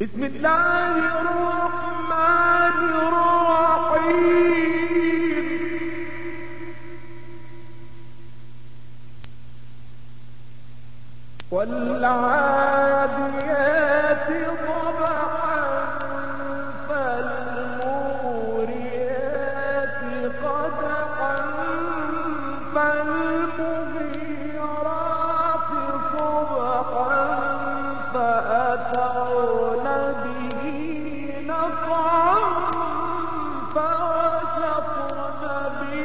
بسم الله الرحمن الرحيم. والعاديات ضبحا فالموريات قدحا فالمغيرات صبحا فأثرن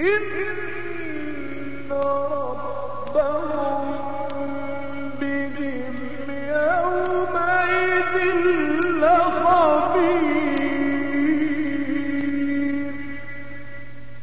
إن ربهم